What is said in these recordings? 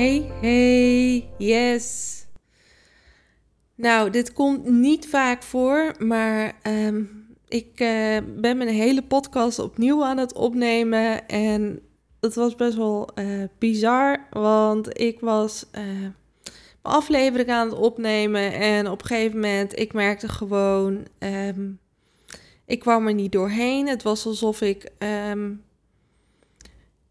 Hey, hey, yes. Nou, dit komt niet vaak voor, maar ehm, ik uh, ben mijn hele podcast opnieuw aan het opnemen. En het was best wel uh, bizar, want ik was uh, mijn aflevering aan het opnemen. En op een gegeven moment, ik merkte gewoon, um, ik kwam er niet doorheen. Het was alsof ik, um,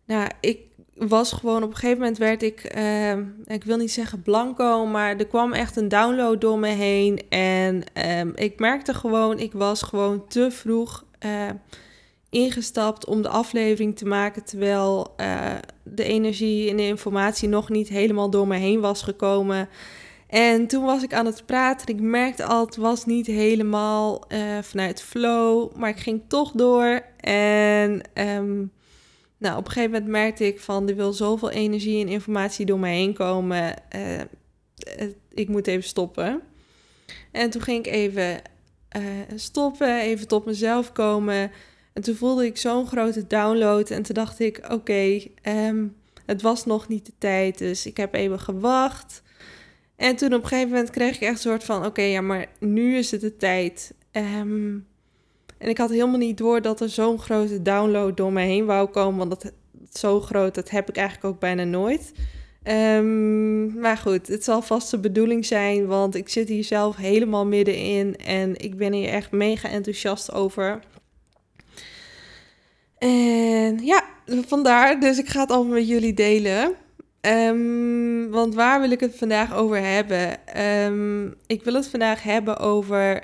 nou, ik was gewoon op een gegeven moment werd ik, uh, ik wil niet zeggen blanco, maar er kwam echt een download door me heen. En um, ik merkte gewoon, ik was gewoon te vroeg uh, ingestapt om de aflevering te maken, terwijl uh, de energie en de informatie nog niet helemaal door me heen was gekomen. En toen was ik aan het praten. Ik merkte al, het was niet helemaal vanuit flow, maar ik ging toch door. En um, nou, op een gegeven moment merkte ik van, er wil zoveel energie en informatie door mij heen komen. Uh, ik moet even stoppen. En toen ging ik even uh, stoppen, even tot mezelf komen. En toen voelde ik zo'n grote download. En toen dacht ik, oké, um, het was nog niet de tijd. Dus ik heb even gewacht. En toen op een gegeven moment kreeg ik echt een soort van, oké, ja, maar nu is het de tijd. Um, en ik had helemaal niet door dat er zo'n grote download door me heen wou komen. Want dat zo groot, dat heb ik eigenlijk ook bijna nooit. Um, maar goed, het zal vast de bedoeling zijn, want ik zit hier zelf helemaal middenin en ik ben hier echt mega enthousiast over. En ja, vandaar. Dus ik ga het allemaal met jullie delen. Um, want waar wil ik het vandaag over hebben? Um, ik wil het vandaag hebben over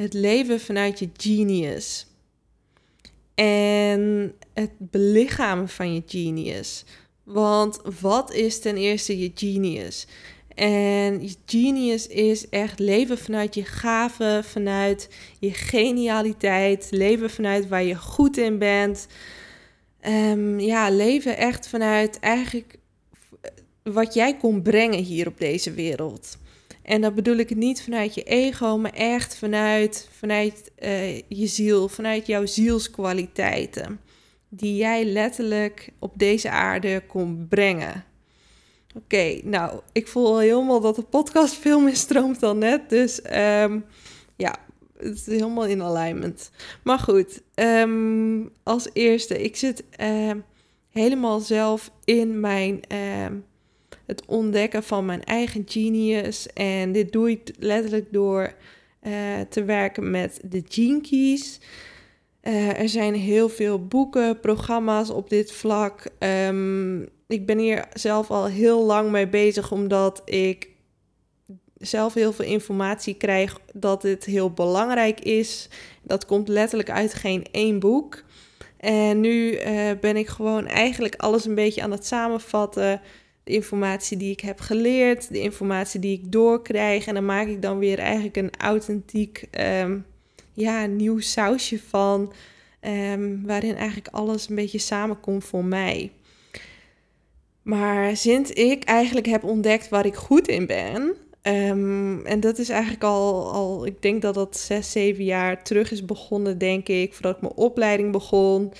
het leven vanuit je genius. En het belichamen van je genius. Want wat is ten eerste je genius? En je genius is echt leven vanuit je gave, vanuit je genialiteit, leven vanuit waar je goed in bent. Um, ja, leven echt vanuit eigenlijk wat jij kon brengen hier op deze wereld. En dat bedoel ik niet vanuit je ego, maar echt vanuit, vanuit uh, je ziel, vanuit jouw zielskwaliteiten. Die jij letterlijk op deze aarde kon brengen. Oké, nou, ik voel helemaal dat de podcast veel meer stroomt dan net. Dus um, ja, het is helemaal in alignment. Maar goed, um, als eerste, ik zit uh, helemaal zelf in mijn. Het ontdekken van mijn eigen genius. En dit doe ik letterlijk door uh, te werken met de Gene. Uh, er zijn heel veel boeken, programma's op dit vlak. Um, ik ben hier zelf al heel lang mee bezig, omdat ik zelf heel veel informatie krijg dat dit heel belangrijk is. Dat komt letterlijk uit geen één boek. En nu uh, ben ik gewoon eigenlijk alles een beetje aan het samenvatten informatie die ik heb geleerd, de informatie die ik doorkrijg. En dan maak ik dan weer eigenlijk een authentiek, um, ja, nieuw sausje van. Um, waarin eigenlijk alles een beetje samenkomt voor mij. Maar sinds ik eigenlijk heb ontdekt waar ik goed in ben. Um, en dat is eigenlijk al, al, ik denk dat dat zes, zeven jaar terug is begonnen, denk ik. Voordat ik mijn opleiding begon.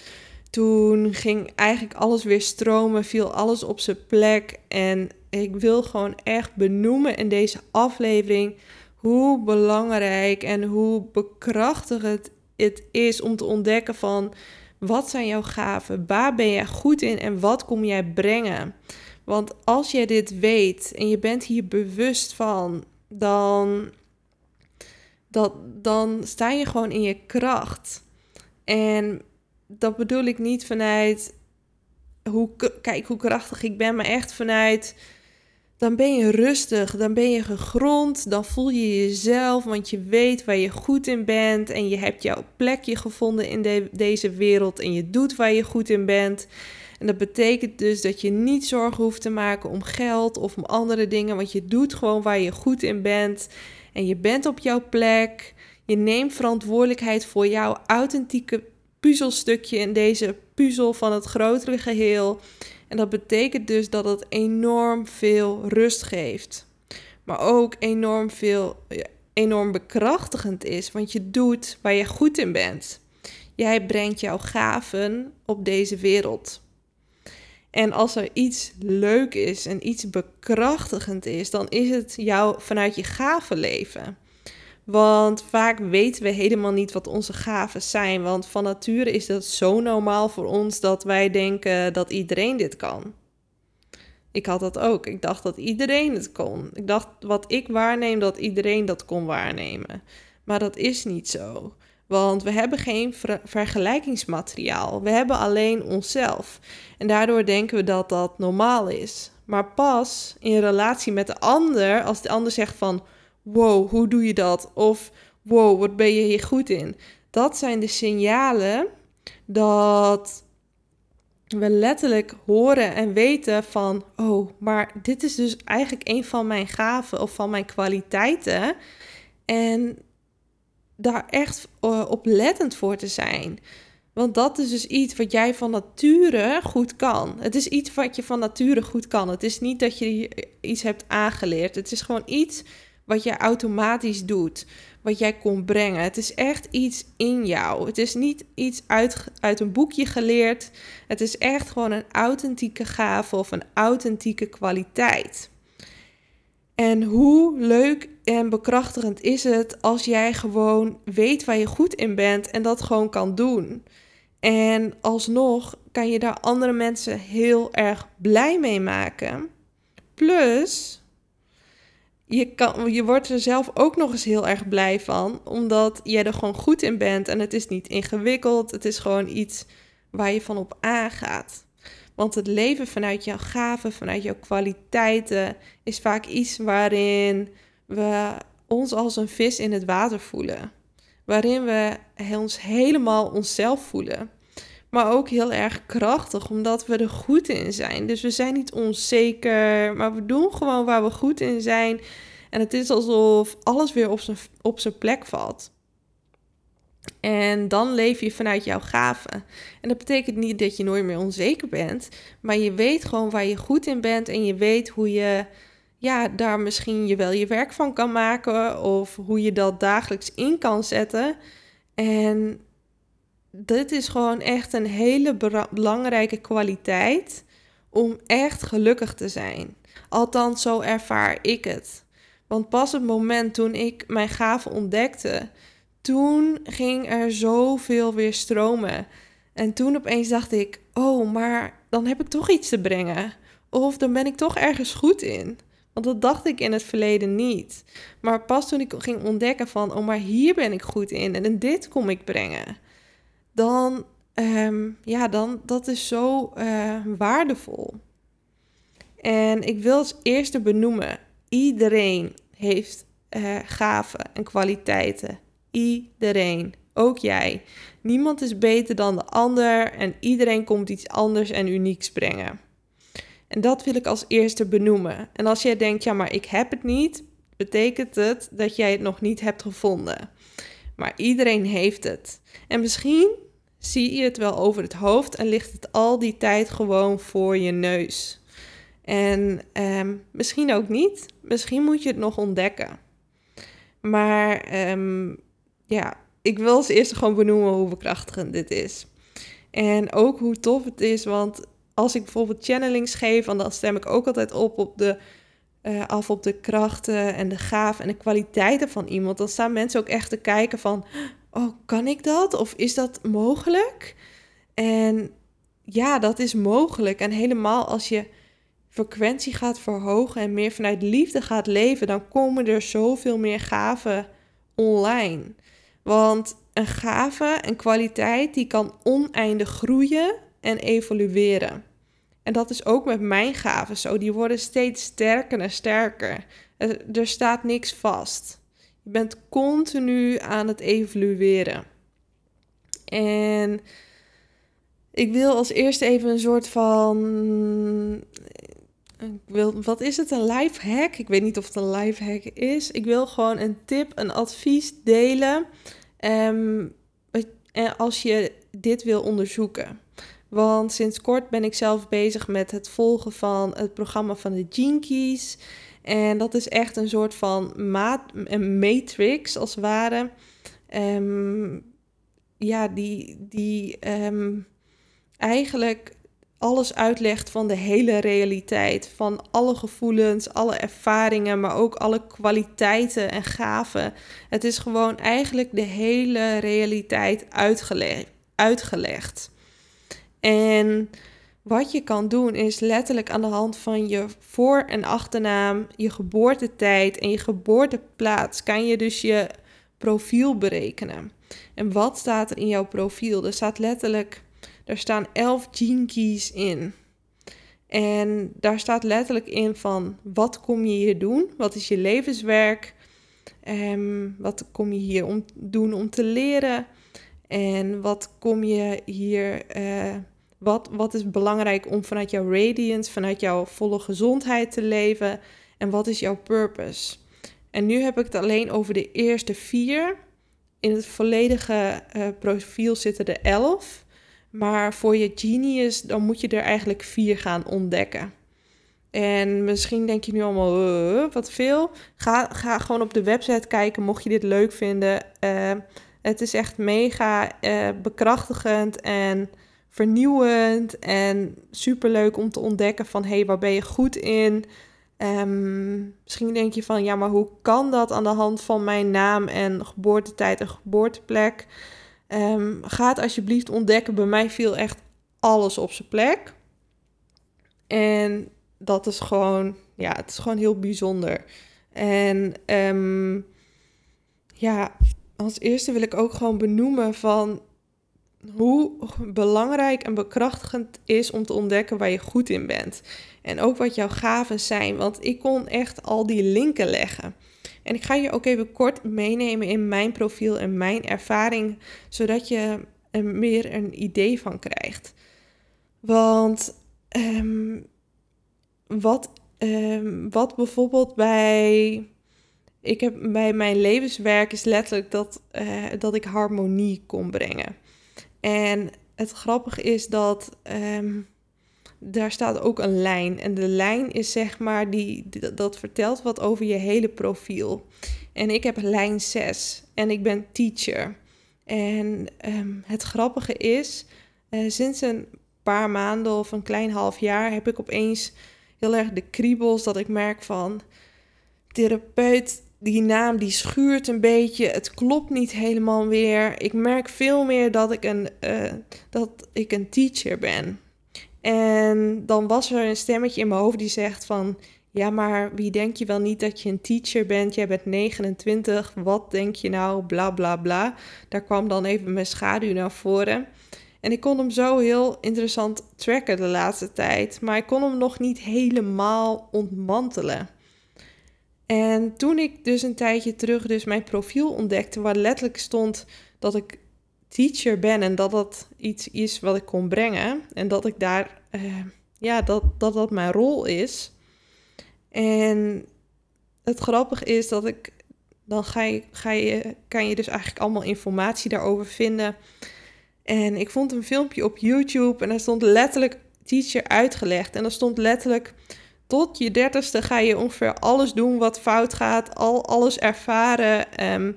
Toen ging eigenlijk alles weer stromen, viel alles op zijn plek. En ik wil gewoon echt benoemen in deze aflevering hoe belangrijk en hoe bekrachtigend het is om te ontdekken van wat zijn jouw gaven, waar ben jij goed in en wat kom jij brengen. Want als jij dit weet en je bent hier bewust van, dan, dat, dan sta je gewoon in je kracht. En dat bedoel ik niet vanuit hoe, kijk hoe krachtig ik ben, maar echt vanuit dan ben je rustig, dan ben je gegrond, dan voel je jezelf, want je weet waar je goed in bent en je hebt jouw plekje gevonden in de, deze wereld en je doet waar je goed in bent. En dat betekent dus dat je niet zorgen hoeft te maken om geld of om andere dingen, want je doet gewoon waar je goed in bent. En je bent op jouw plek. Je neemt verantwoordelijkheid voor jouw authentieke puzzelstukje in deze puzzel van het grotere geheel. En dat betekent dus dat het enorm veel rust geeft. Maar ook enorm veel, enorm bekrachtigend is, want je doet waar je goed in bent. Jij brengt jouw gaven op deze wereld. En als er iets leuk is en iets bekrachtigend is, dan is het jou vanuit je gaven leven. Want vaak weten we helemaal niet wat onze gaven zijn. Want van nature is dat zo normaal voor ons dat wij denken dat iedereen dit kan. Ik had dat ook. Ik dacht dat iedereen het kon. Ik dacht wat ik waarneem, dat iedereen dat kon waarnemen. Maar dat is niet zo. Want we hebben geen vergelijkingsmateriaal. We hebben alleen onszelf. En daardoor denken we dat dat normaal is. Maar pas in relatie met de ander, als de ander zegt van wow, hoe doe je dat? Of wow, wat ben je hier goed in? Dat zijn de signalen dat we letterlijk horen en weten van, oh, maar dit is dus eigenlijk een van mijn gaven of van mijn kwaliteiten. En daar echt uh, oplettend voor te zijn. Want dat is dus iets wat jij van nature goed kan. Het is iets wat je van nature goed kan. Het is niet dat je iets hebt aangeleerd. Het is gewoon iets wat je automatisch doet, wat jij kon brengen. Het is echt iets in jou. Het is niet iets uit, uit een boekje geleerd. Het is echt gewoon een authentieke gave of een authentieke kwaliteit. En hoe leuk en bekrachtigend is het als jij gewoon weet waar je goed in bent en dat gewoon kan doen. En alsnog kan je daar andere mensen heel erg blij mee maken. Plus, je, kan, je wordt er zelf ook nog eens heel erg blij van, omdat jij er gewoon goed in bent en het is niet ingewikkeld. Het is gewoon iets waar je van op aangaat. Want het leven vanuit jouw gaven, vanuit jouw kwaliteiten, is vaak iets waarin we ons als een vis in het water voelen. Waarin we ons helemaal onszelf voelen. Maar ook heel erg krachtig, omdat we er goed in zijn. Dus we zijn niet onzeker, maar we doen gewoon waar we goed in zijn. En het is alsof alles weer op zijn, op zijn plek valt. En dan leef je vanuit jouw gaven. En dat betekent niet dat je nooit meer onzeker bent, maar je weet gewoon waar je goed in bent en je weet hoe je ja, daar misschien je wel je werk van kan maken of hoe je dat dagelijks in kan zetten. En dit is gewoon echt een hele belangrijke kwaliteit om echt gelukkig te zijn. Althans, zo ervaar ik het. Want pas het moment toen ik mijn gaven ontdekte, toen ging er zoveel weer stromen. En toen opeens dacht ik: oh, maar dan heb ik toch iets te brengen. Of dan ben ik toch ergens goed in. Want dat dacht ik in het verleden niet. Maar pas toen ik ging ontdekken van, oh, maar hier ben ik goed in en dit kom ik brengen dan, um, ja, dan dat is zo uh, waardevol. En ik wil als eerste benoemen, iedereen heeft uh, gaven en kwaliteiten. Iedereen, ook jij. Niemand is beter dan de ander en iedereen komt iets anders en unieks brengen. En dat wil ik als eerste benoemen. En als jij denkt, ja, maar ik heb het niet, betekent het dat jij het nog niet hebt gevonden. Maar iedereen heeft het. En misschien zie je het wel over het hoofd en ligt het al die tijd gewoon voor je neus. En ehm, misschien ook niet. Misschien moet je het nog ontdekken. Maar ehm, ja, ik wil als eerste gewoon benoemen hoe bekrachtigend dit is. En ook hoe tof het is, want als ik bijvoorbeeld channelings geef, dan stem ik ook altijd op op de, uh, af op de krachten en de gaven en de kwaliteiten van iemand. Dan staan mensen ook echt te kijken van, oh, kan ik dat? Of is dat mogelijk? En ja, dat is mogelijk. En helemaal als je frequentie gaat verhogen en meer vanuit liefde gaat leven, dan komen er zoveel meer gaven online. Want een gave, een kwaliteit, die kan oneindig groeien en evolueren. En dat is ook met mijn gaven zo. Die worden steeds sterker en sterker. Er staat niks vast. Je bent continu aan het evolueren. En ik wil als eerste even een soort van. Ik wil, wat is het? Een life hack? Ik weet niet of het een life hack is. Ik wil gewoon een tip, een advies delen. Um, als je dit wil onderzoeken. Want sinds kort ben ik zelf bezig met het volgen van het programma van de Keys. En dat is echt een soort van een matrix als het ware. Um, ja, die, die um, eigenlijk alles uitlegt van de hele realiteit. Van alle gevoelens, alle ervaringen, maar ook alle kwaliteiten en gaven. Het is gewoon eigenlijk de hele realiteit uitgelegd. uitgelegd. En wat je kan doen is letterlijk aan de hand van je voor- en achternaam, je geboortetijd en je geboorteplaats kan je dus je profiel berekenen. En wat staat er in jouw profiel? Er staat letterlijk, er staan 11 gene keys in. En daar staat letterlijk in van wat kom je hier doen? Wat is je levenswerk? Um, wat kom je hier om doen om te leren? En wat kom je hier, uh, wat, wat is belangrijk om vanuit jouw radiance, vanuit jouw volle gezondheid te leven? En wat is jouw purpose? En nu heb ik het alleen over de eerste vier. In het volledige uh, profiel zitten er elf. Maar voor je genius, dan moet je er eigenlijk vier gaan ontdekken. En misschien denk je nu allemaal, uh, wat veel. Ga, ga gewoon op de website kijken, mocht je dit leuk vinden. Uh, het is echt mega bekrachtigend en vernieuwend. En superleuk om te ontdekken van, hé, hey, waar ben je goed in? Um, misschien denk je van, ja, maar hoe kan dat aan de hand van mijn naam en geboortetijd en geboorteplek? Um, ga alsjeblieft ontdekken. Bij mij viel echt alles op zijn plek. En dat is gewoon, ja, het is gewoon heel bijzonder. En um, ja, als eerste wil ik ook gewoon benoemen van hoe belangrijk en bekrachtigend is om te ontdekken waar je goed in bent. En ook wat jouw gaven zijn, want ik kon echt al die linken leggen. En ik ga je ook even kort meenemen in mijn profiel en mijn ervaring, zodat je er meer een idee van krijgt. Want um, wat, um, wat bijvoorbeeld bij. Ik heb bij mijn levenswerk is letterlijk dat, uh, dat ik harmonie kon brengen. En het grappige is dat um, daar staat ook een lijn. En de lijn is zeg maar, die, dat vertelt wat over je hele profiel. En ik heb lijn 6 en ik ben teacher. En um, het grappige is, uh, sinds een paar maanden of een klein half jaar heb ik opeens heel erg de kriebels dat ik merk van therapeut die naam die schuurt een beetje. Het klopt niet helemaal weer. Ik merk veel meer dat ik een, uh, dat ik een teacher ben. En dan was er een stemmetje in mijn hoofd die zegt van... Ja, maar wie denk je wel niet dat je een teacher bent? Jij bent 29, wat denk je nou? Bla, bla, bla. Daar kwam dan even mijn schaduw naar voren. En ik kon hem zo heel interessant tracken de laatste tijd. Maar ik kon hem nog niet helemaal ontmantelen. En toen ik dus een tijdje terug dus mijn profiel ontdekte, waar letterlijk stond dat ik teacher ben en dat dat iets is wat ik kon brengen en dat ik daar, uh, ja, dat, dat dat mijn rol is. En het grappige is dat ik, dan ga je, ga je, kan je dus eigenlijk allemaal informatie daarover vinden. En ik vond een filmpje op YouTube en daar stond letterlijk teacher uitgelegd. En daar stond letterlijk tot je dertigste ga je ongeveer alles doen wat fout gaat, al alles ervaren, um,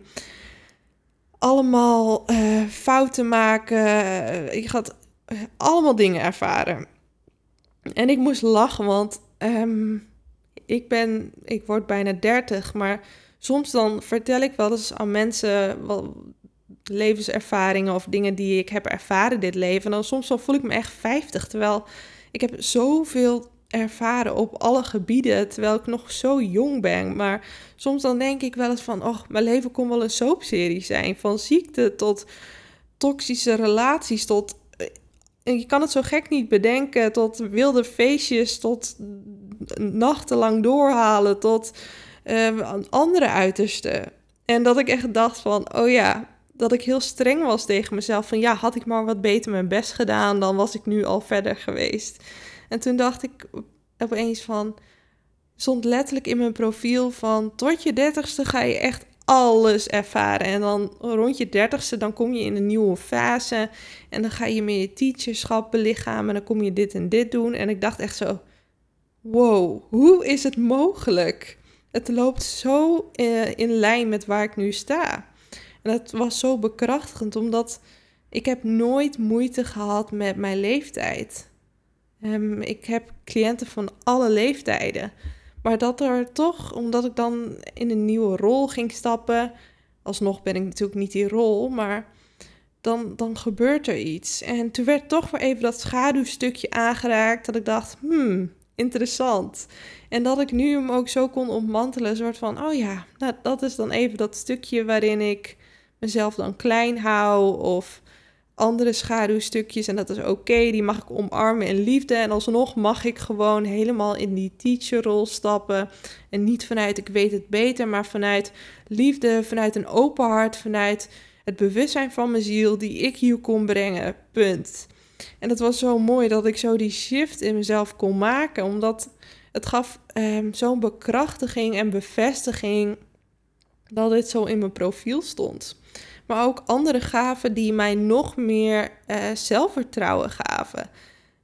allemaal uh, fouten maken. Uh, je gaat uh, allemaal dingen ervaren. En ik moest lachen, want um, ik ben, ik word bijna 30, maar soms dan vertel ik wel eens aan mensen wat levenservaringen of dingen die ik heb ervaren dit leven. En dan soms dan voel ik me echt 50, terwijl ik heb zoveel ervaren op alle gebieden, terwijl ik nog zo jong ben. Maar soms dan denk ik wel eens van, oh, mijn leven kon wel een soapserie zijn. Van ziekte tot toxische relaties, tot... En je kan het zo gek niet bedenken, tot wilde feestjes, tot nachtenlang doorhalen, tot uh, andere uitersten. En dat ik echt dacht van, oh ja, dat ik heel streng was tegen mezelf. Van ja, had ik maar wat beter mijn best gedaan, dan was ik nu al verder geweest. En toen dacht ik opeens van, stond letterlijk in mijn profiel van tot je dertigste ga je echt alles ervaren. En dan rond je dertigste, dan kom je in een nieuwe fase. En dan ga je meer je teacherschap belichamen. En dan kom je dit en dit doen. En ik dacht echt zo, wow, hoe is het mogelijk? Het loopt zo uh, in lijn met waar ik nu sta. En dat was zo bekrachtigend, omdat ik heb nooit moeite gehad met mijn leeftijd. Um, ik heb cliënten van alle leeftijden. Maar dat er toch, omdat ik dan in een nieuwe rol ging stappen, alsnog ben ik natuurlijk niet die rol, maar dan, dan gebeurt er iets. En toen werd toch weer even dat schaduwstukje aangeraakt, dat ik dacht, hmm, interessant. En dat ik nu hem ook zo kon ontmantelen, een soort van, oh ja, nou, dat is dan even dat stukje waarin ik mezelf dan klein hou of andere schaduwstukjes en dat is oké, die mag ik omarmen in liefde en alsnog mag ik gewoon helemaal in die teacherrol stappen en niet vanuit ik weet het beter, maar vanuit liefde, vanuit een open hart, vanuit het bewustzijn van mijn ziel die ik hier kon brengen, punt. En het was zo mooi dat ik zo die shift in mezelf kon maken, omdat het gaf um, zo'n bekrachtiging en bevestiging dat dit zo in mijn profiel stond. Maar ook andere gaven die mij nog meer uh, zelfvertrouwen gaven.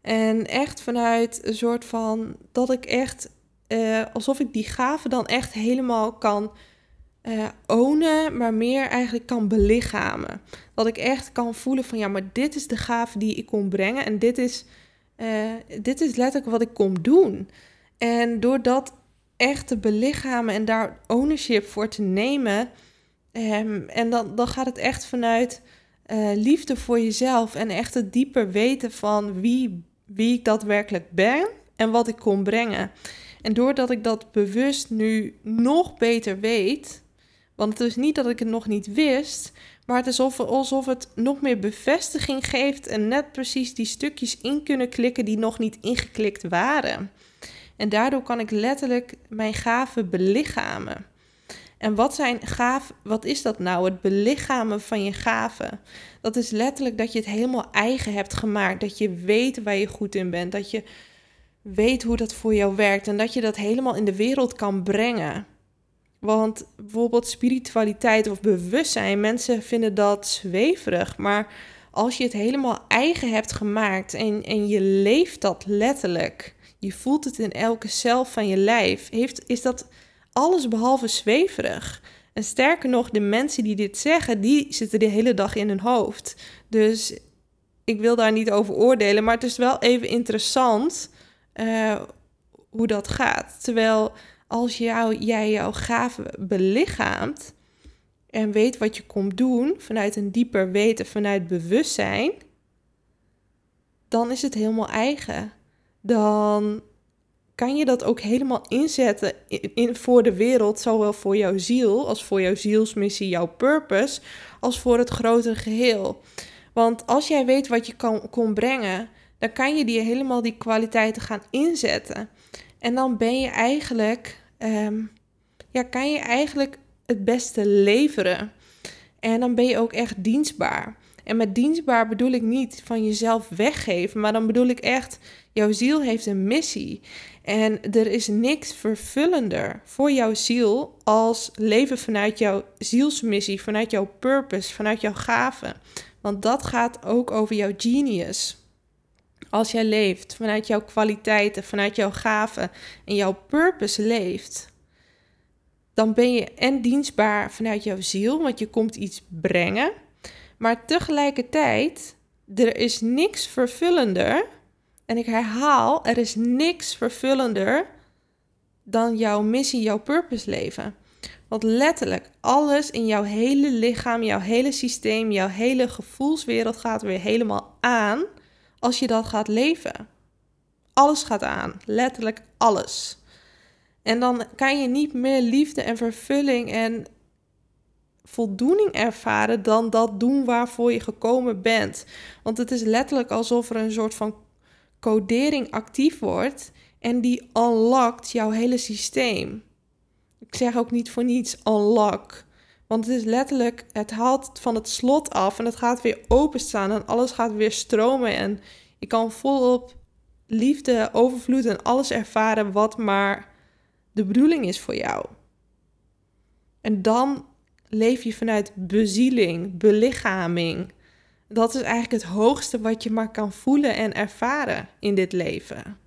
En echt vanuit een soort van dat ik echt, uh, alsof ik die gaven dan echt helemaal kan uh, ownen, maar meer eigenlijk kan belichamen. Dat ik echt kan voelen van ja, maar dit is de gave die ik kon brengen en dit is, dit is letterlijk wat ik kom doen. En door dat echt te belichamen en daar ownership voor te nemen, Um, en dan, dan gaat het echt vanuit uh, liefde voor jezelf en echt het dieper weten van wie, wie ik daadwerkelijk ben en wat ik kon brengen. En doordat ik dat bewust nu nog beter weet, want het is niet dat ik het nog niet wist, maar het is alsof, alsof het nog meer bevestiging geeft en net precies die stukjes in kunnen klikken die nog niet ingeklikt waren. En daardoor kan ik letterlijk mijn gaven belichamen. En wat zijn gaaf, wat is dat nou? Het belichamen van je gaven. Dat is letterlijk dat je het helemaal eigen hebt gemaakt. Dat je weet waar je goed in bent. Dat je weet hoe dat voor jou werkt. En dat je dat helemaal in de wereld kan brengen. Want bijvoorbeeld spiritualiteit of bewustzijn, mensen vinden dat zweverig. Maar als je het helemaal eigen hebt gemaakt en, en je leeft dat letterlijk, je voelt het in elke cel van je lijf, heeft, is dat alles behalve zweverig. En sterker nog, de mensen die dit zeggen, die zitten de hele dag in hun hoofd. Dus ik wil daar niet over oordelen, maar het is wel even interessant uh, hoe dat gaat. Terwijl als jij jouw gave belichaamt en weet wat je komt doen vanuit een dieper weten, vanuit bewustzijn, dan is het helemaal eigen. Dan kan je dat ook helemaal inzetten in, voor de wereld, zowel voor jouw ziel als voor jouw zielsmissie, jouw purpose, als voor het grotere geheel. Want als jij weet wat je kan, kon brengen, dan kan je die helemaal die kwaliteiten gaan inzetten. En dan ben je eigenlijk, ehm, ja, kan je eigenlijk het beste leveren. En dan ben je ook echt dienstbaar. En met dienstbaar bedoel ik niet van jezelf weggeven, maar dan bedoel ik echt, jouw ziel heeft een missie. En er is niks vervullender voor jouw ziel als leven vanuit jouw zielsmissie, vanuit jouw purpose, vanuit jouw gaven. Want dat gaat ook over jouw genius. Als jij leeft vanuit jouw kwaliteiten, vanuit jouw gaven en jouw purpose leeft, dan ben je en dienstbaar vanuit jouw ziel, want je komt iets brengen. Maar tegelijkertijd, er is niks vervullender en ik herhaal, er is niks vervullender dan jouw missie, jouw purpose leven. Want letterlijk alles in jouw hele lichaam, jouw hele systeem, jouw hele gevoelswereld gaat weer helemaal aan als je dat gaat leven. Alles gaat aan, letterlijk alles. En dan kan je niet meer liefde en vervulling en voldoening ervaren dan dat doen waarvoor je gekomen bent. Want het is letterlijk alsof er een soort van codering actief wordt en die unlockt jouw hele systeem. Ik zeg ook niet voor niets unlock, Want het is letterlijk, het haalt van het slot af en het gaat weer openstaan en alles gaat weer stromen. En je kan volop liefde, overvloed en alles ervaren wat maar de bedoeling is voor jou. En dan leef je vanuit bezieling, belichaming. Dat is eigenlijk het hoogste wat je maar kan voelen en ervaren in dit leven.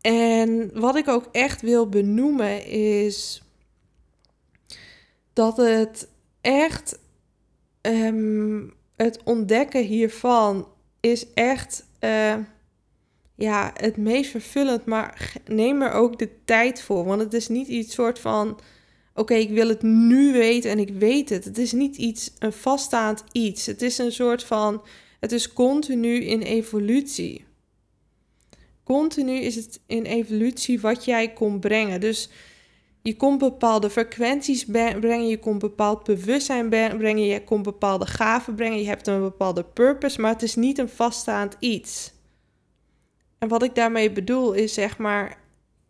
En wat ik ook echt wil benoemen is dat het echt ehm, het ontdekken hiervan is echt uh, ja, het meest vervullend. Maar neem er ook de tijd voor. Want het is niet iets soort van oké, ik wil het nu weten en ik weet het. Het is niet iets, een vaststaand iets. Het is een soort van, het is continu in evolutie. Continu is het in evolutie wat jij komt brengen. Dus je komt bepaalde frequenties brengen, je komt bepaald bewustzijn brengen, je komt bepaalde gaven brengen, je hebt een bepaalde purpose, maar het is niet een vaststaand iets. En wat ik daarmee bedoel is zeg maar,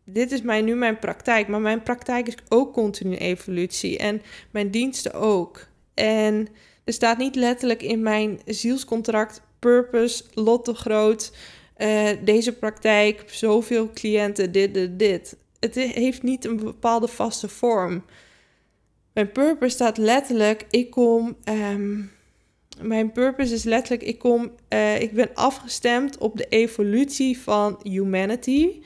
dit is mijn, nu mijn praktijk, maar mijn praktijk is ook continu evolutie en mijn diensten ook. En er staat niet letterlijk in mijn zielscontract purpose, lot te groot, uh, deze praktijk, zoveel cliënten, dit, dit, dit. Het heeft niet een bepaalde vaste vorm. Mijn purpose staat letterlijk, ik kom, um, mijn purpose is letterlijk, ik kom, uh, ik ben afgestemd op de evolutie van humanity.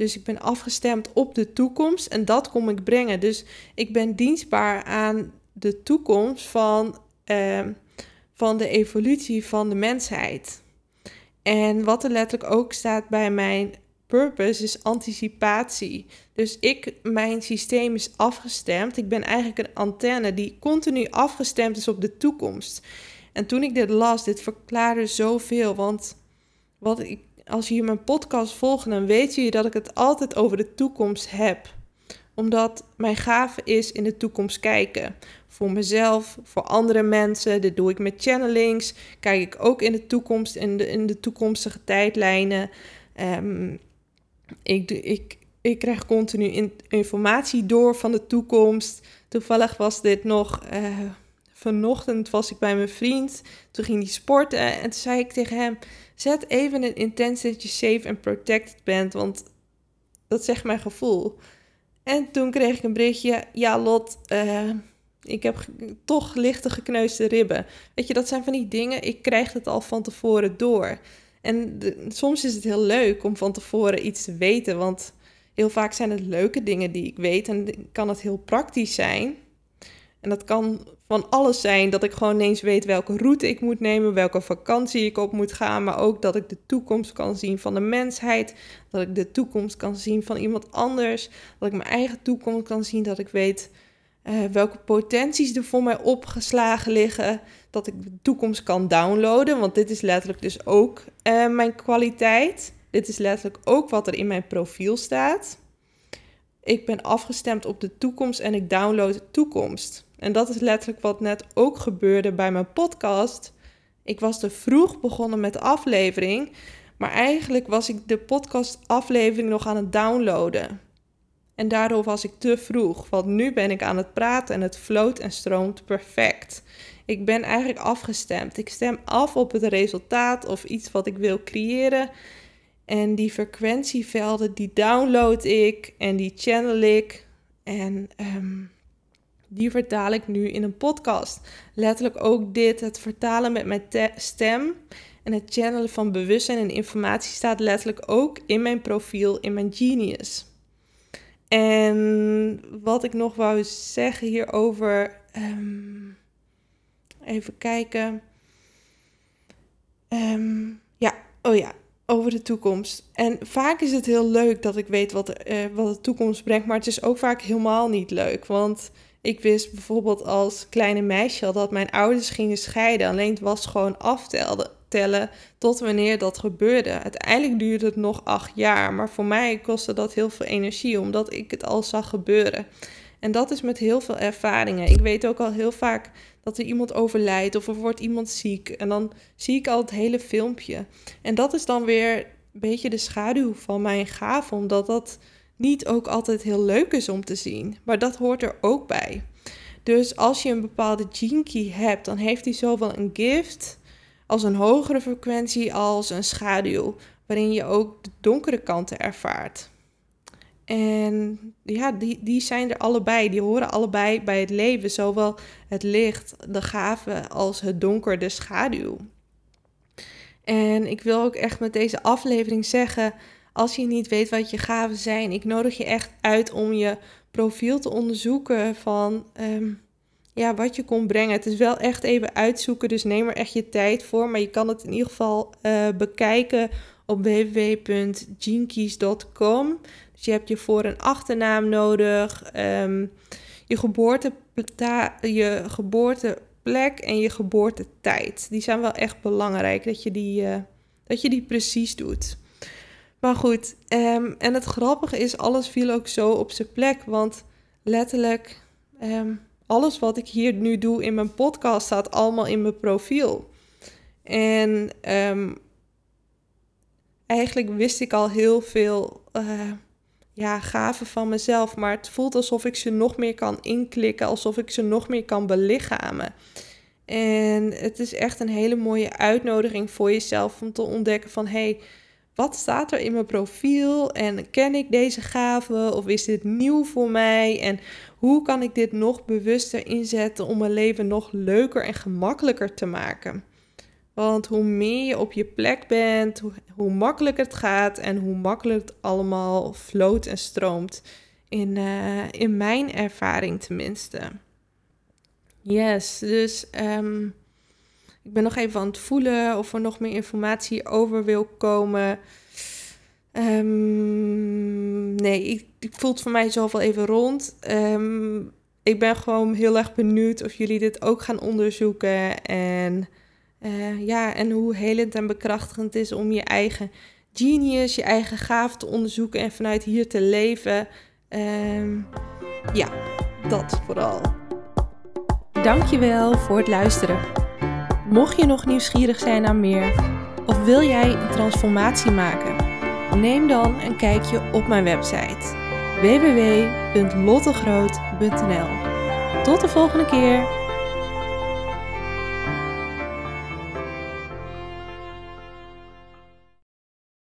Dus ik ben afgestemd op de toekomst en dat kom ik brengen. Dus ik ben dienstbaar aan de toekomst van, uh, van de evolutie van de mensheid. En wat er letterlijk ook staat bij mijn purpose is anticipatie. Dus ik, mijn systeem is afgestemd. Ik ben eigenlijk een antenne die continu afgestemd is op de toekomst. En toen ik dit las, dit verklaarde zoveel. Want wat ik als je mijn podcast volgt, dan weet je dat ik het altijd over de toekomst heb. Omdat mijn gave is in de toekomst kijken. Voor mezelf, voor andere mensen. Dit doe ik met channelings. Kijk ik ook in de toekomst, in de, in de toekomstige tijdlijnen. Um, ik, ik, ik krijg continu informatie door van de toekomst. Toevallig was dit nog. Uh, vanochtend was ik bij mijn vriend. Toen ging hij sporten. En toen zei ik tegen hem Zet even een intentie dat je safe en protected bent, want dat zegt mijn gevoel. En toen kreeg ik een berichtje, ja Lot, uh, ik heb toch lichte gekneusde ribben. Weet je, dat zijn van die dingen, ik krijg het al van tevoren door. En soms is het heel leuk om van tevoren iets te weten, want heel vaak zijn het leuke dingen die ik weet en kan het heel praktisch zijn. En dat kan van alles zijn. Dat ik gewoon ineens weet welke route ik moet nemen, welke vakantie ik op moet gaan. Maar ook dat ik de toekomst kan zien van de mensheid. Dat ik de toekomst kan zien van iemand anders. Dat ik mijn eigen toekomst kan zien. Dat ik weet uh, welke potenties er voor mij opgeslagen liggen. Dat ik de toekomst kan downloaden. Want dit is letterlijk dus ook uh, mijn kwaliteit. Dit is letterlijk ook wat er in mijn profiel staat. Ik ben afgestemd op de toekomst en ik download de toekomst. En dat is letterlijk wat net ook gebeurde bij mijn podcast. Ik was te vroeg begonnen met de aflevering, maar eigenlijk was ik de podcast-aflevering nog aan het downloaden. En daardoor was ik te vroeg, want nu ben ik aan het praten en het floot en stroomt perfect. Ik ben eigenlijk afgestemd. Ik stem af op het resultaat of iets wat ik wil creëren. En die frequentievelden, die download ik en die channel ik. En um, die vertaal ik nu in een podcast. Letterlijk ook dit, het vertalen met mijn stem en het channelen van bewustzijn en informatie staat letterlijk ook in mijn profiel, in mijn Genius. En wat ik nog wou zeggen hierover, um, even kijken. Um, ja, oh ja, over de toekomst. En vaak is het heel leuk dat ik weet wat, uh, wat de toekomst brengt, maar het is ook vaak helemaal niet leuk. Want ik wist bijvoorbeeld als kleine meisje al dat mijn ouders gingen scheiden. Alleen het was gewoon aftellen tot wanneer dat gebeurde. Uiteindelijk duurde het nog acht jaar. Maar voor mij kostte dat heel veel energie, omdat ik het al zag gebeuren. En dat is met heel veel ervaringen. Ik weet ook al heel vaak dat er iemand overlijdt of er wordt iemand ziek. En dan zie ik al het hele filmpje. En dat is dan weer een beetje de schaduw van mijn gave, omdat dat niet ook altijd heel leuk is om te zien. Maar dat hoort er ook bij. Dus als je een bepaalde key hebt, dan heeft hij zowel een gift als een hogere frequentie als een schaduw, waarin je ook de donkere kanten ervaart. En ja, die, die zijn er allebei. Die horen allebei bij het leven. Zowel het licht, de gave, als het donker, de schaduw. En ik wil ook echt met deze aflevering zeggen: als je niet weet wat je gaven zijn, ik nodig je echt uit om je profiel te onderzoeken van um, ja, wat je kon brengen. Het is wel echt even uitzoeken, dus neem er echt je tijd voor. Maar je kan het in ieder geval uh, bekijken op www.genekeys.com. Dus je hebt je voor- en achternaam nodig, um, je, je geboorteplek en je geboortetijd. Die zijn wel echt belangrijk, dat je die, uh, dat je die precies doet. Maar goed, um, en het grappige is, alles viel ook zo op zijn plek. Want letterlijk, um, alles wat ik hier nu doe in mijn podcast staat allemaal in mijn profiel. En eigenlijk wist ik al heel veel uh, ja, gaven van mezelf. Maar het voelt alsof ik ze nog meer kan inklikken, alsof ik ze nog meer kan belichamen. En het is echt een hele mooie uitnodiging voor jezelf om te ontdekken van hé, hey, wat staat er in mijn profiel en ken ik deze gave of is dit nieuw voor mij en hoe kan ik dit nog bewuster inzetten om mijn leven nog leuker en gemakkelijker te maken? Want hoe meer je op je plek bent, hoe, makkelijker het gaat en hoe makkelijk het allemaal floot en stroomt. In, uh, in mijn ervaring tenminste. Yes, dus um, ik ben nog even aan het voelen of er nog meer informatie over wil komen. Um, nee, ik, ik voel het voor mij zoveel even rond. Um, ik ben gewoon heel erg benieuwd of jullie dit ook gaan onderzoeken. En, uh, ja, en hoe helend en bekrachtigend het is om je eigen genius, je eigen gaaf te onderzoeken en vanuit hier te leven. Um, ja, dat vooral. Dankjewel voor het luisteren. Mocht je nog nieuwsgierig zijn naar meer of wil jij een transformatie maken, neem dan een kijkje op mijn website www.lottegroot.nl. Tot de volgende keer!